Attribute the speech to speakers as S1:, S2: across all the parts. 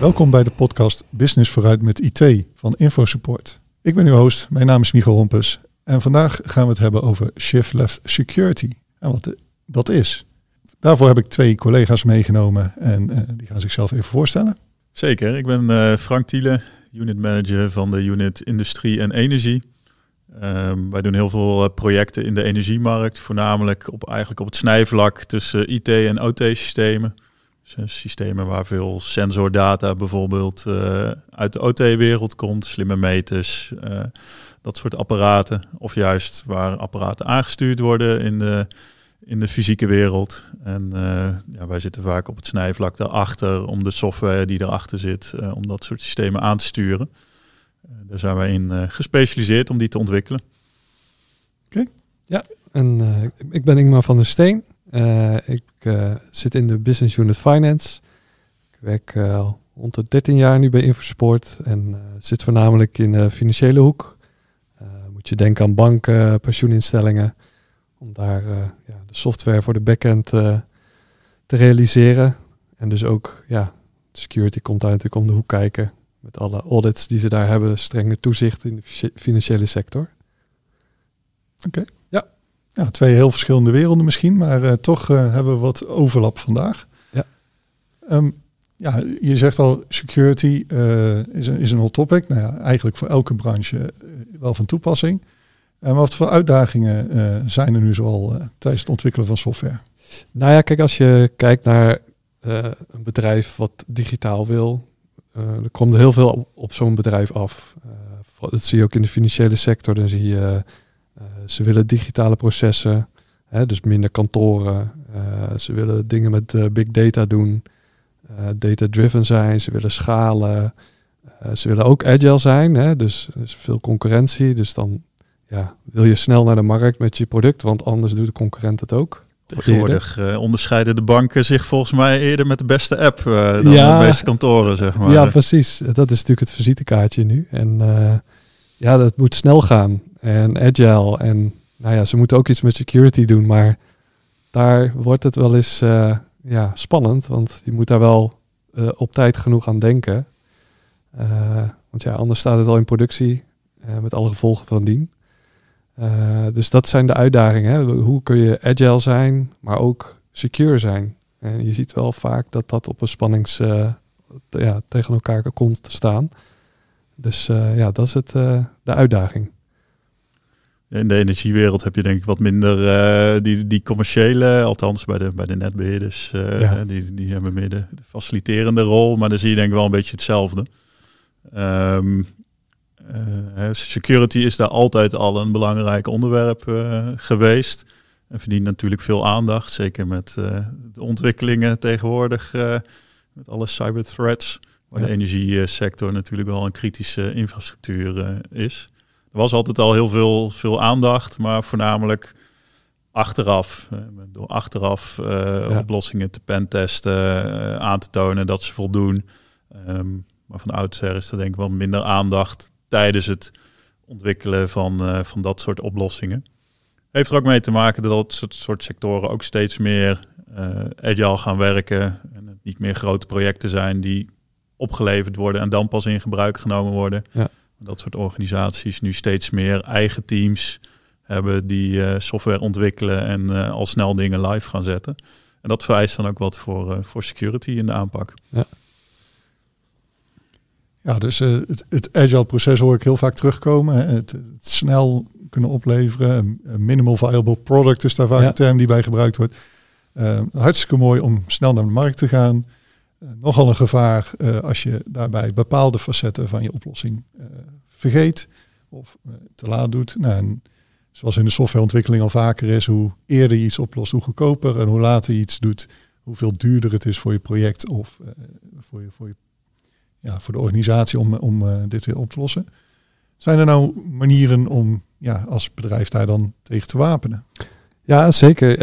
S1: Welkom bij de podcast Business vooruit met IT van InfoSupport. Ik ben uw host, mijn naam is Michael Hompus en vandaag gaan we het hebben over Shift Left Security en wat dat is. Daarvoor heb ik twee collega's meegenomen en uh, die gaan zichzelf even voorstellen.
S2: Zeker, ik ben uh, Frank Thiele, unit manager van de unit Industrie en Energie. Um, wij doen heel veel uh, projecten in de energiemarkt, voornamelijk op, eigenlijk op het snijvlak tussen IT en OT-systemen. Systemen waar veel sensordata bijvoorbeeld uh, uit de OT-wereld komt, slimme meters, uh, dat soort apparaten. Of juist waar apparaten aangestuurd worden in de, in de fysieke wereld. En uh, ja, wij zitten vaak op het snijvlak daarachter om de software die erachter zit, om dat soort systemen aan te sturen. daar zijn wij in gespecialiseerd om die te ontwikkelen.
S1: Oké. Okay.
S3: Ja, en ik ben Ingmar van der Steen. Uh, ik uh, zit in de Business Unit Finance. Ik werk uh, rond de 13 jaar nu bij Infosport en zit voornamelijk in de financiële hoek. moet je denken aan banken, pensioeninstellingen, om daar ja, de software voor de backend te realiseren. En dus ook, ja, security komt daar natuurlijk om de hoek kijken met alle audits die ze daar hebben, strenge toezicht in de financiële sector.
S1: Oké. Ja, twee heel verschillende werelden misschien, maar uh, toch uh, hebben we wat overlap vandaag.
S3: Ja,
S1: um, ja je zegt al, security uh, is, een, is een hot topic. Nou ja, eigenlijk voor elke branche wel van toepassing. maar wat voor uitdagingen zijn er nu zoal tijdens het ontwikkelen van software?
S3: Nou ja, kijk, als je kijkt naar een bedrijf wat digitaal wil, er komt er heel veel op, op zo'n bedrijf af. dat zie je ook in de financiële sector. Dan zie je ze willen digitale processen, hè, dus minder kantoren. Uh, ze willen dingen met uh, big data doen, data-driven zijn. Ze willen schalen. ze willen ook agile zijn, hè, dus er is veel concurrentie. Dus dan ja, wil je snel naar de markt met je product, want anders doet de concurrent het ook.
S2: Tegenwoordig uh, onderscheiden de banken zich volgens mij eerder met de beste app uh, dan ja, de beste kantoren, zeg maar.
S3: Ja, precies. Dat is natuurlijk het visitekaartje nu. En uh, ja, dat moet snel gaan en agile. En nou ja, ze moeten ook iets met security doen, maar daar wordt het wel eens uh, ja, spannend, want je moet daar wel uh, op tijd genoeg aan denken. Uh, want ja, anders staat het al in productie met alle gevolgen van dien. dus dat zijn de uitdagingen. Hè? Hoe kun je agile zijn, maar ook secure zijn? En je ziet wel vaak dat dat op een spannings ja, tegen elkaar komt te staan. Dus ja, dat is het, de uitdaging.
S2: In de energiewereld heb je denk ik wat minder uh, die, die commerciële, althans bij de, bij de netbeheerders, uh, ja. die, die hebben meer de, de, faciliterende rol, maar dan zie je denk ik wel een beetje hetzelfde. Um, uh, security is daar altijd al een belangrijk onderwerp geweest en verdient natuurlijk veel aandacht, zeker met de ontwikkelingen tegenwoordig, met alle cyber threats, waar ja. de energiesector natuurlijk wel een kritische infrastructuur is. Er was altijd al heel veel, veel aandacht, maar voornamelijk achteraf. Door achteraf uh, ja. oplossingen te pentesten, uh, aan te tonen dat ze voldoen. Um, maar van oudsher is er denk ik wel minder aandacht tijdens het ontwikkelen van, uh, van dat soort oplossingen. Heeft er ook mee te maken dat dat soort, soort sectoren ook steeds meer agile gaan werken. En het niet meer grote projecten zijn die opgeleverd worden en dan pas in gebruik genomen worden.
S3: Ja
S2: dat soort organisaties nu steeds meer eigen teams hebben die uh, software ontwikkelen en uh, al snel dingen live gaan zetten. En dat vereist dan ook wat voor, uh, voor security in de aanpak.
S3: Ja,
S1: ja dus het, het, agile proces hoor ik heel vaak terugkomen. Het, het snel kunnen opleveren. Een minimal viable product is daar vaak ja. een term die bij gebruikt wordt. hartstikke mooi om snel naar de markt te gaan. Uh, nogal een gevaar uh, als je daarbij bepaalde facetten van je oplossing uh, vergeet of te laat doet. Nou, zoals in de softwareontwikkeling al vaker is, hoe eerder je iets oplost, hoe goedkoper en hoe later je iets doet, hoeveel duurder het is voor je project of voor, je, voor, je, ja, voor de organisatie om, om dit weer op te lossen. Zijn er nou manieren om ja, als bedrijf daar dan tegen te wapenen?
S3: Ja, zeker.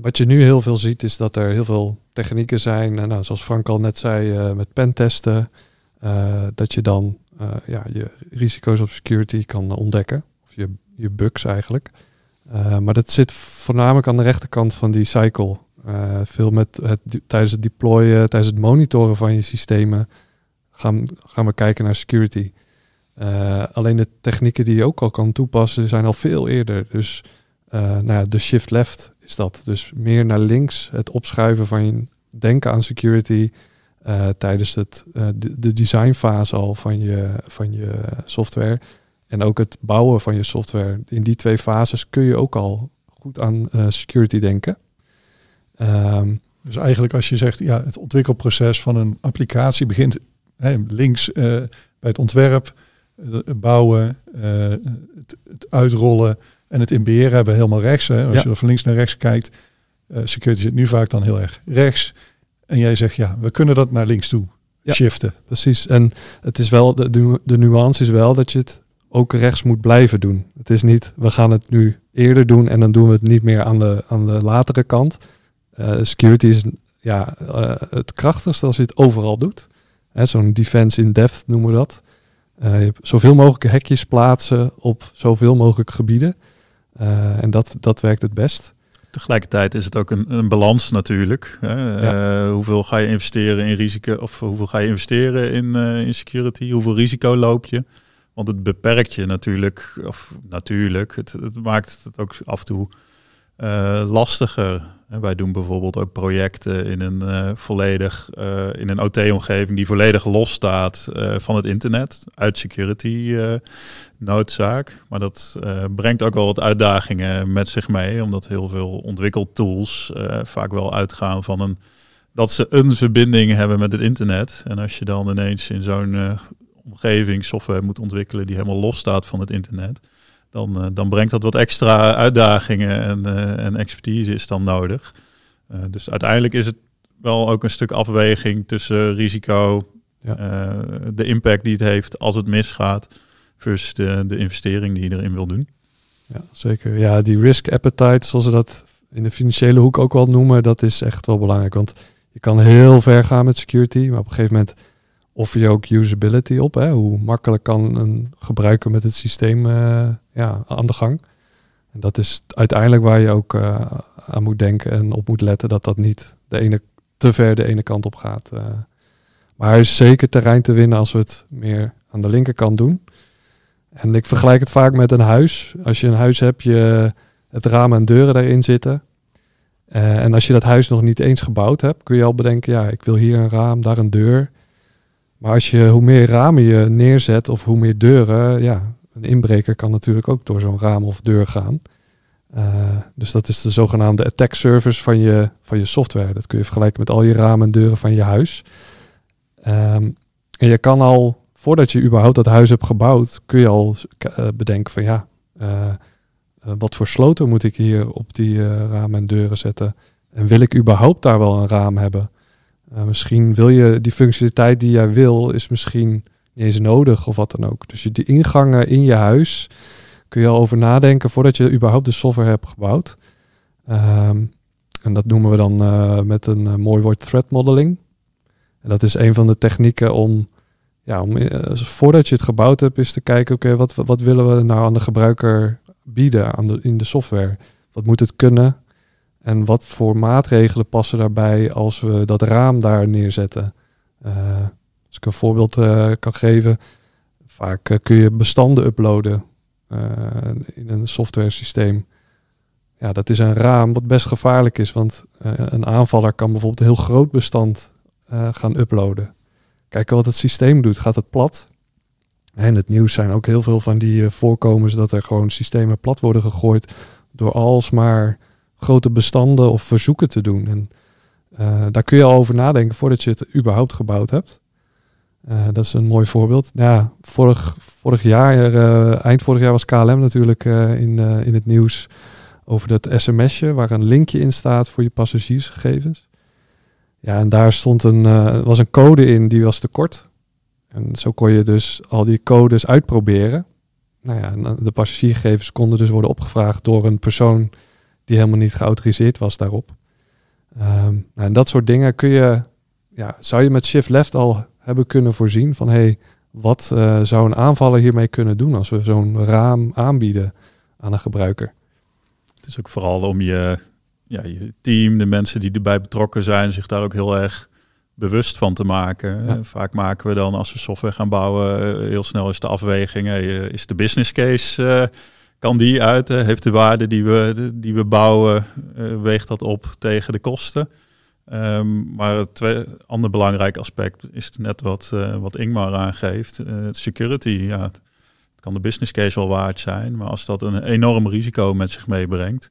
S3: Wat je nu heel veel ziet is dat er heel veel technieken zijn. Nou, zoals Frank al net zei, uh, met pentesten. dat je dan ja, je risico's op security kan ontdekken. Of je, je bugs eigenlijk. maar dat zit voornamelijk aan de rechterkant van die cycle. veel met het, tijdens het deployen, tijdens het monitoren van je systemen. gaan, gaan we kijken naar security. Alleen de technieken die je ook al kan toepassen zijn al veel eerder. Dus uh, nou ja, de shift left is dat. Dus meer naar links, het opschuiven van je denken aan security uh, tijdens het, de, de designfase al van je, van je software. En ook het bouwen van je software. In die twee fases kun je ook al goed aan security denken.
S1: Um, dus eigenlijk als je zegt, ja, het ontwikkelproces van een applicatie begint hè, links bij het ontwerp, bouwen, het, het, uitrollen en het in beheer hebben helemaal rechts. Hè. Als ja. je van links naar rechts kijkt, uh, security zit nu vaak dan heel erg rechts. En jij zegt, ja, we kunnen dat naar links toe ja, shiften.
S3: Precies. En het is wel, de, de nuance is wel dat je het ook rechts moet blijven doen. Het is niet, we gaan het nu eerder doen en dan doen we het niet meer aan de, aan de latere kant. Uh, security is ja, uh, het krachtigste als je het overal doet. Zo'n defense in depth noemen we dat. Uh, je zoveel mogelijk hekjes plaatsen op zoveel mogelijk gebieden. En dat, dat werkt het best.
S2: Tegelijkertijd is het ook een, een balans natuurlijk. Hè? Ja. hoeveel ga je investeren in risico of hoeveel ga je investeren in, in security? Hoeveel risico loop je? Want het beperkt je natuurlijk, of natuurlijk, het, het maakt het ook af en toe uh, lastiger. wij doen bijvoorbeeld ook projecten in een uh, volledig uh, in een OT-omgeving die volledig los staat van het internet, uit security noodzaak. Maar dat brengt ook wel wat uitdagingen met zich mee, omdat heel veel ontwikkeltools vaak wel uitgaan van een dat ze een verbinding hebben met het internet. En als je dan ineens in zo'n omgeving software moet ontwikkelen die helemaal los staat van het internet dan, uh, dan brengt dat wat extra uitdagingen en, uh, en expertise is dan nodig. Uh, dus uiteindelijk is het wel ook een stuk afweging tussen risico, ja. de impact die het heeft als het misgaat, versus de, de investering die je erin wil doen.
S3: Ja, zeker. Ja, die risk appetite, zoals ze dat in de financiële hoek ook wel noemen, dat is echt wel belangrijk. Want je kan heel ver gaan met security, maar op een gegeven moment offer je ook usability op. Hè? Hoe makkelijk kan een gebruiker met het systeem uh, ja, aan de gang? En dat is uiteindelijk waar je ook uh, aan moet denken en op moet letten dat dat niet de ene, te ver de ene kant op gaat. Uh, maar er is zeker terrein te winnen als we het meer aan de linkerkant doen. En ik vergelijk het vaak met een huis. Als je een huis hebt, je het ramen en deuren daarin zitten. en als je dat huis nog niet eens gebouwd hebt, kun je al bedenken, ja, ik wil hier een raam, daar een deur. Maar als je, hoe meer ramen je neerzet of hoe meer deuren, ja, een inbreker kan natuurlijk ook door zo'n raam of deur gaan. Uh, dus dat is de zogenaamde attack service van je, van je software. Dat kun je vergelijken met al je ramen en deuren van je huis. Um, en je kan al, voordat je überhaupt dat huis hebt gebouwd, kun je al uh, bedenken van ja, uh, wat voor sloten moet ik hier op die ramen en deuren zetten? En wil ik überhaupt daar wel een raam hebben? Uh, misschien wil je die functionaliteit die jij wil, is misschien niet eens nodig of wat dan ook. Dus je, die ingangen in je huis kun je al over nadenken voordat je überhaupt de software hebt gebouwd. Um, en dat noemen we dan uh, met een uh, mooi woord threat modeling. En dat is een van de technieken om, ja, om voordat je het gebouwd hebt, is te kijken, oké, wat, wat willen we nou aan de gebruiker bieden in de software? Wat moet het kunnen? En wat voor maatregelen passen daarbij als we dat raam daar neerzetten? Uh, als ik een voorbeeld uh, kan geven, vaak uh, kun je bestanden uploaden in een software systeem. Ja, dat is een raam wat best gevaarlijk is, want een aanvaller kan bijvoorbeeld een heel groot bestand gaan uploaden. Kijken wat het systeem doet. Gaat het plat? En het nieuws zijn ook heel veel van die voorkomens dat er gewoon systemen plat worden gegooid door alsmaar grote bestanden of verzoeken te doen. En uh, daar kun je al over nadenken voordat je het überhaupt gebouwd hebt. Uh, dat is een mooi voorbeeld. Ja, vorig, vorig jaar, uh, eind vorig jaar was KLM natuurlijk in, in het nieuws over dat sms'je waar een linkje in staat voor je passagiersgegevens. Ja, en daar stond een, was een code in die was te kort. En zo kon je dus al die codes uitproberen. Nou ja, de passagiersgegevens konden dus worden opgevraagd door een persoon die helemaal niet geautoriseerd was daarop. Um, en dat soort dingen kun je, ja, zou je met shift left al hebben kunnen voorzien van hey, wat uh, zou een aanvaller hiermee kunnen doen als we zo'n raam aanbieden aan een gebruiker?
S2: Het is ook vooral om je, ja, je team, de mensen die erbij betrokken zijn, zich daar ook heel erg bewust van te maken. Vaak maken we dan als we software gaan bouwen, heel snel is de afweging, is de business case, kan die uit, heeft de waarde die we, die we bouwen, weegt dat op tegen de kosten. Um, maar het ander belangrijk aspect is net wat, uh, wat Ingmar aangeeft. Uh, security, ja, het, kan de business case wel waard zijn. Maar als dat een enorm risico met zich meebrengt,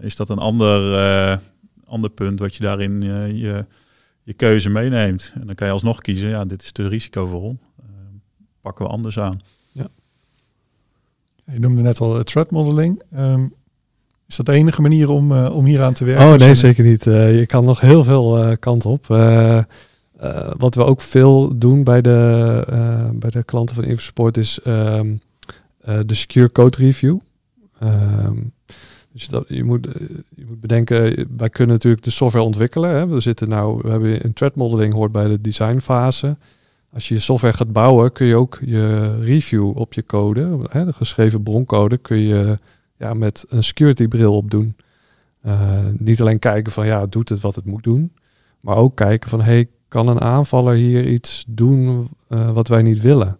S2: is dat een ander, ander punt wat je daarin je, je keuze meeneemt. En dan kan je alsnog kiezen, ja, dit is te risicovol. pakken we anders aan.
S1: Je noemde net al threat modeling. Um, is dat de enige manier om, uh, om hier aan te werken?
S3: Oh nee, zeker niet. Uh, je kan nog heel veel uh, kant op. wat we ook veel doen bij de, bij de klanten van Infosport is um, de Secure Code Review. Um, dus dat, je, moet, je moet bedenken, wij kunnen natuurlijk de software ontwikkelen. Hè. We zitten nou, we hebben een threat modeling hoort bij de designfase. Als je je software gaat bouwen, kun je ook je review op je code, hè, de geschreven broncode, kun je ja, met een security bril op doen. Uh, niet alleen kijken van ja, doet het wat het moet doen, maar ook kijken van hey, kan een aanvaller hier iets doen uh, wat wij niet willen?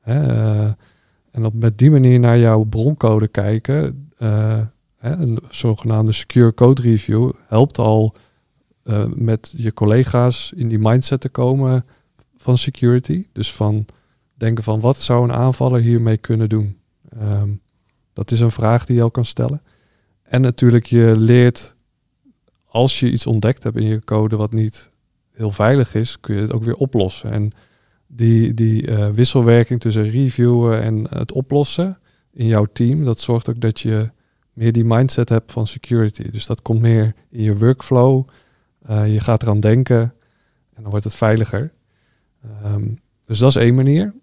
S3: Hè? Uh, en op met die manier naar jouw broncode kijken, hè, een zogenaamde secure code review helpt al met je collega's in die mindset te komen van security. Dus van denken van wat zou een aanvaller hiermee kunnen doen? Um, dat is een vraag die je al kan stellen. En natuurlijk, je leert als je iets ontdekt hebt in je code wat niet heel veilig is, kun je het ook weer oplossen. En die, die uh, wisselwerking tussen reviewen en het oplossen in jouw team, dat zorgt ook dat je meer die mindset hebt van security. Dus dat komt meer in je workflow. Uh, je gaat eraan denken en dan wordt het veiliger. Um, dus dat is één manier.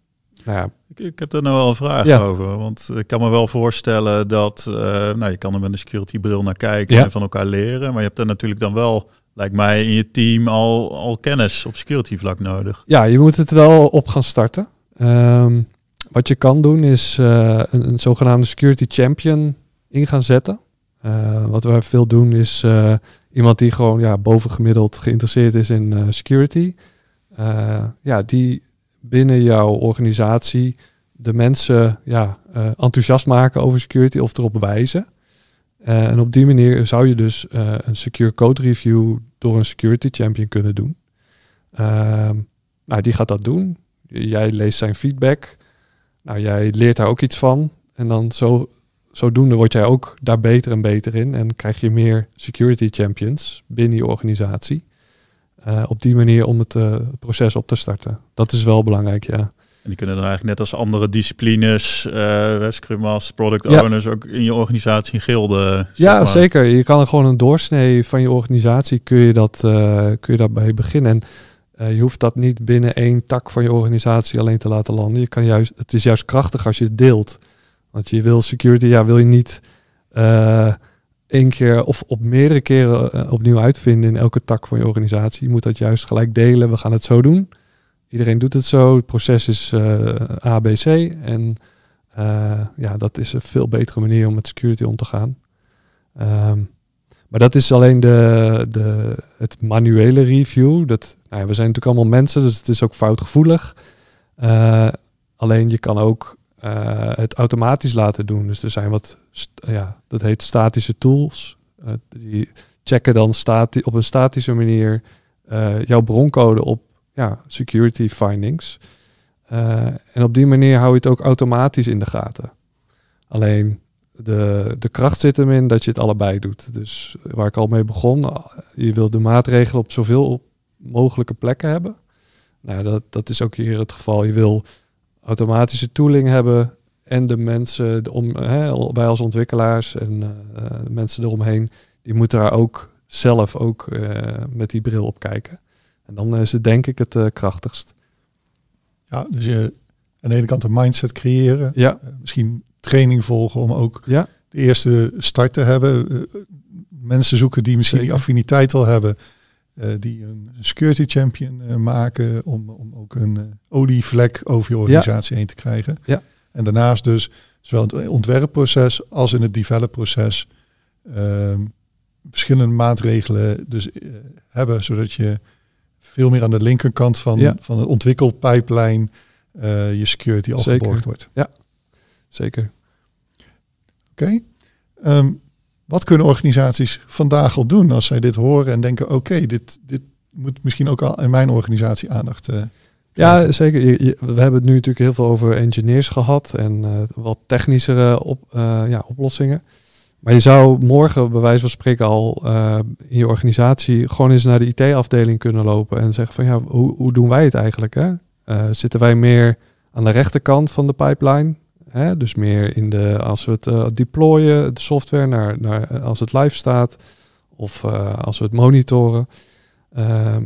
S2: Nou ja, ik, ik, heb er nou wel een vraag over. Want ik kan me wel voorstellen dat uh, nou, je kan er met een security bril naar kijken en van elkaar leren. Maar je hebt er natuurlijk dan wel, lijkt mij, in je team al, al kennis op security vlak nodig.
S3: Ja, je moet het wel op gaan starten. Um, wat je kan doen is uh, een, een, zogenaamde security champion in gaan zetten. Uh, wat we veel doen is iemand die gewoon ja, bovengemiddeld geïnteresseerd is in security. Ja, die binnen jouw organisatie de mensen ja, uh, enthousiast maken over security of erop wijzen. Uh, en op die manier zou je dus een secure code review door een security champion kunnen doen. Ehm, nou, die gaat dat doen. Jij leest zijn feedback. Nou, jij leert daar ook iets van. En dan zo, zodoende word jij ook daar beter en beter in. En krijg je meer security champions binnen je organisatie. Uh, op die manier om het uh, proces op te starten. Dat is wel belangrijk, ja.
S2: En die kunnen dan eigenlijk net als andere disciplines, uh, Scrum Masters, Product Owners, ook in je organisatie gilden.
S3: Ja, zeker. Je kan er gewoon een doorsnee van je organisatie, kun je, dat, kun je daarbij beginnen. En je hoeft dat niet binnen één tak van je organisatie alleen te laten landen. Je kan juist, het is juist krachtig als je het deelt. Want je wil security, ja, wil je niet één keer of op meerdere keren uh, opnieuw uitvinden in elke tak van je organisatie. Je moet dat juist gelijk delen. We gaan het zo doen. Iedereen doet het zo. Het proces is uh, A, B, C. En uh, ja, dat is een veel betere manier om met security om te gaan. Um, maar dat is alleen de, de, het manuele review. Dat, nou we zijn natuurlijk allemaal mensen, dus het is ook foutgevoelig. alleen je kan ook uh, het automatisch laten doen. Dus er zijn wat, ja, dat heet statische tools. Uh, die checken dan op een statische manier uh, jouw broncode op ja, security findings. en op die manier hou je het ook automatisch in de gaten. Alleen de, de kracht zit hem in dat je het allebei doet. Dus waar ik al mee begon, je wil de maatregelen op zoveel mogelijke plekken hebben. Nou, dat, dat is ook hier het geval. Je wil automatische tooling hebben en de mensen om, hè, wij als ontwikkelaars en uh, mensen eromheen, die moeten daar ook zelf ook uh, met die bril op kijken. En dan is het denk ik het uh, krachtigst.
S1: Ja, dus je aan de ene kant een mindset creëren,
S3: ja.
S1: misschien training volgen om ook
S3: ja.
S1: de eerste start te hebben. mensen zoeken die misschien die affiniteit al hebben uh, die een security champion uh, maken om, om ook een uh, olievlek over je organisatie ja. heen te krijgen.
S3: Ja.
S1: En daarnaast dus zowel het ontwerpproces als in het developproces ehm, verschillende maatregelen dus hebben, zodat je veel meer aan de linkerkant van, van het ontwikkelpijplijn je security al geborgd wordt.
S3: Ja, zeker.
S1: Oké. Ehm, wat kunnen organisaties vandaag al doen als zij dit horen en denken: oké, dit, dit moet misschien ook al in mijn organisatie aandacht. Uh,
S3: ja, zeker. we hebben het nu natuurlijk heel veel over engineers gehad en uh, wat technischere op, ja, oplossingen. Maar je zou morgen, bij wijze van spreken, al in je organisatie gewoon eens naar de IT-afdeling kunnen lopen en zeggen van ja, hoe, hoe doen wij het eigenlijk? Hè? zitten wij meer aan de rechterkant van de pipeline? Hè? Dus meer in de, als we het uh, deployen, de software, naar, naar, eh, als het live staat. Of uh, als we het monitoren.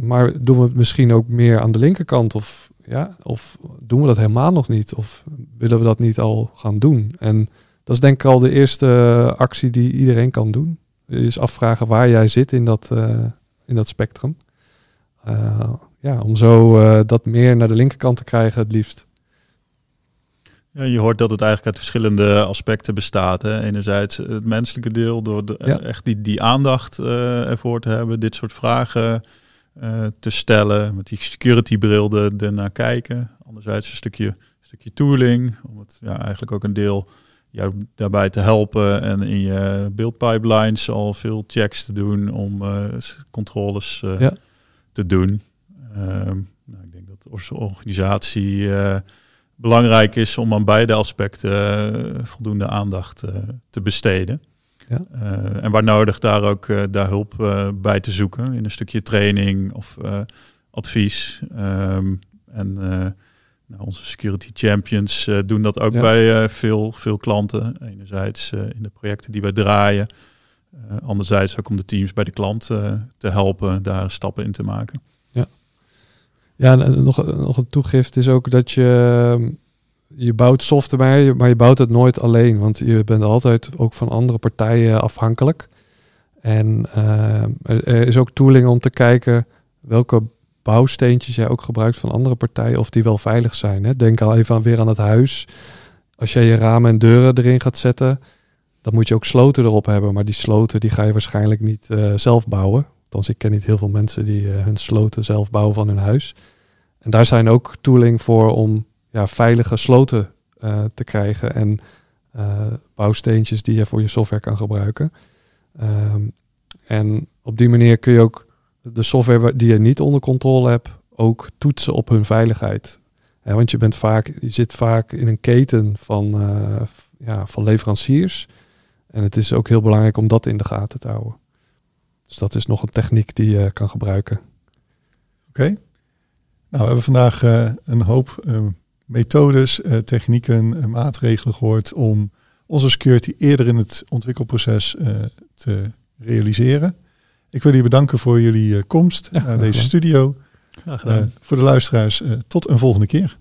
S3: Maar doen we het misschien ook meer aan de linkerkant? Of, ja, of doen we dat helemaal nog niet? Of willen we dat niet al gaan doen? En dat is denk ik al de eerste actie die iedereen kan doen. Is afvragen waar jij zit in dat, in dat spectrum. ja, om zo dat meer naar de linkerkant te krijgen het liefst.
S2: Ja, je hoort dat het eigenlijk uit verschillende aspecten bestaat. Hè. Enerzijds het menselijke deel, door de, echt die, die aandacht uh, ervoor te hebben, dit soort vragen uh, te stellen, met die security bril ernaar kijken. Anderzijds een stukje, stukje tooling, om het ja, eigenlijk ook een deel jou daarbij te helpen en in je beeldpipelines al veel checks te doen om uh, controles ja. te doen. Ehm, nou, ik denk dat de organisatie belangrijk is om aan beide aspecten uh, voldoende aandacht uh, te besteden. Ja. Uh, en waar nodig daar ook daar hulp bij te zoeken in een stukje training of advies. Um, en nou, onze security champions doen dat ook bij veel, veel klanten. Enerzijds in de projecten die wij draaien. anderzijds ook om de teams bij de klant te helpen daar stappen in te maken.
S3: Ja, nog, nog een toegift is ook dat je, je bouwt software, maar je bouwt het nooit alleen. Want je bent altijd ook van andere partijen afhankelijk. En uh, er is ook tooling om te kijken welke bouwsteentjes jij ook gebruikt van andere partijen, of die wel veilig zijn. Hè? Denk al even aan, weer aan het huis. Als jij je ramen en deuren erin gaat zetten, dan moet je ook sloten erop hebben. Maar die sloten die ga je waarschijnlijk niet uh, zelf bouwen. Althans, ik ken niet heel veel mensen die uh, hun sloten zelf bouwen van hun huis. En daar zijn ook tooling voor om ja, veilige sloten uh, te krijgen en uh, bouwsteentjes die je voor je software kan gebruiken. Um, en op die manier kun je ook de software die je niet onder controle hebt, ook toetsen op hun veiligheid. Want je, bent vaak, je zit vaak in een keten van, ja, van leveranciers. En het is ook heel belangrijk om dat in de gaten te houden. Dus dat is nog een techniek die je kan gebruiken.
S1: Oké. Nou, we hebben vandaag uh, een hoop uh, methodes, uh, technieken, maatregelen gehoord om onze security eerder in het ontwikkelproces te realiseren. Ik wil jullie bedanken voor jullie komst naar deze studio. voor de luisteraars, tot een volgende keer.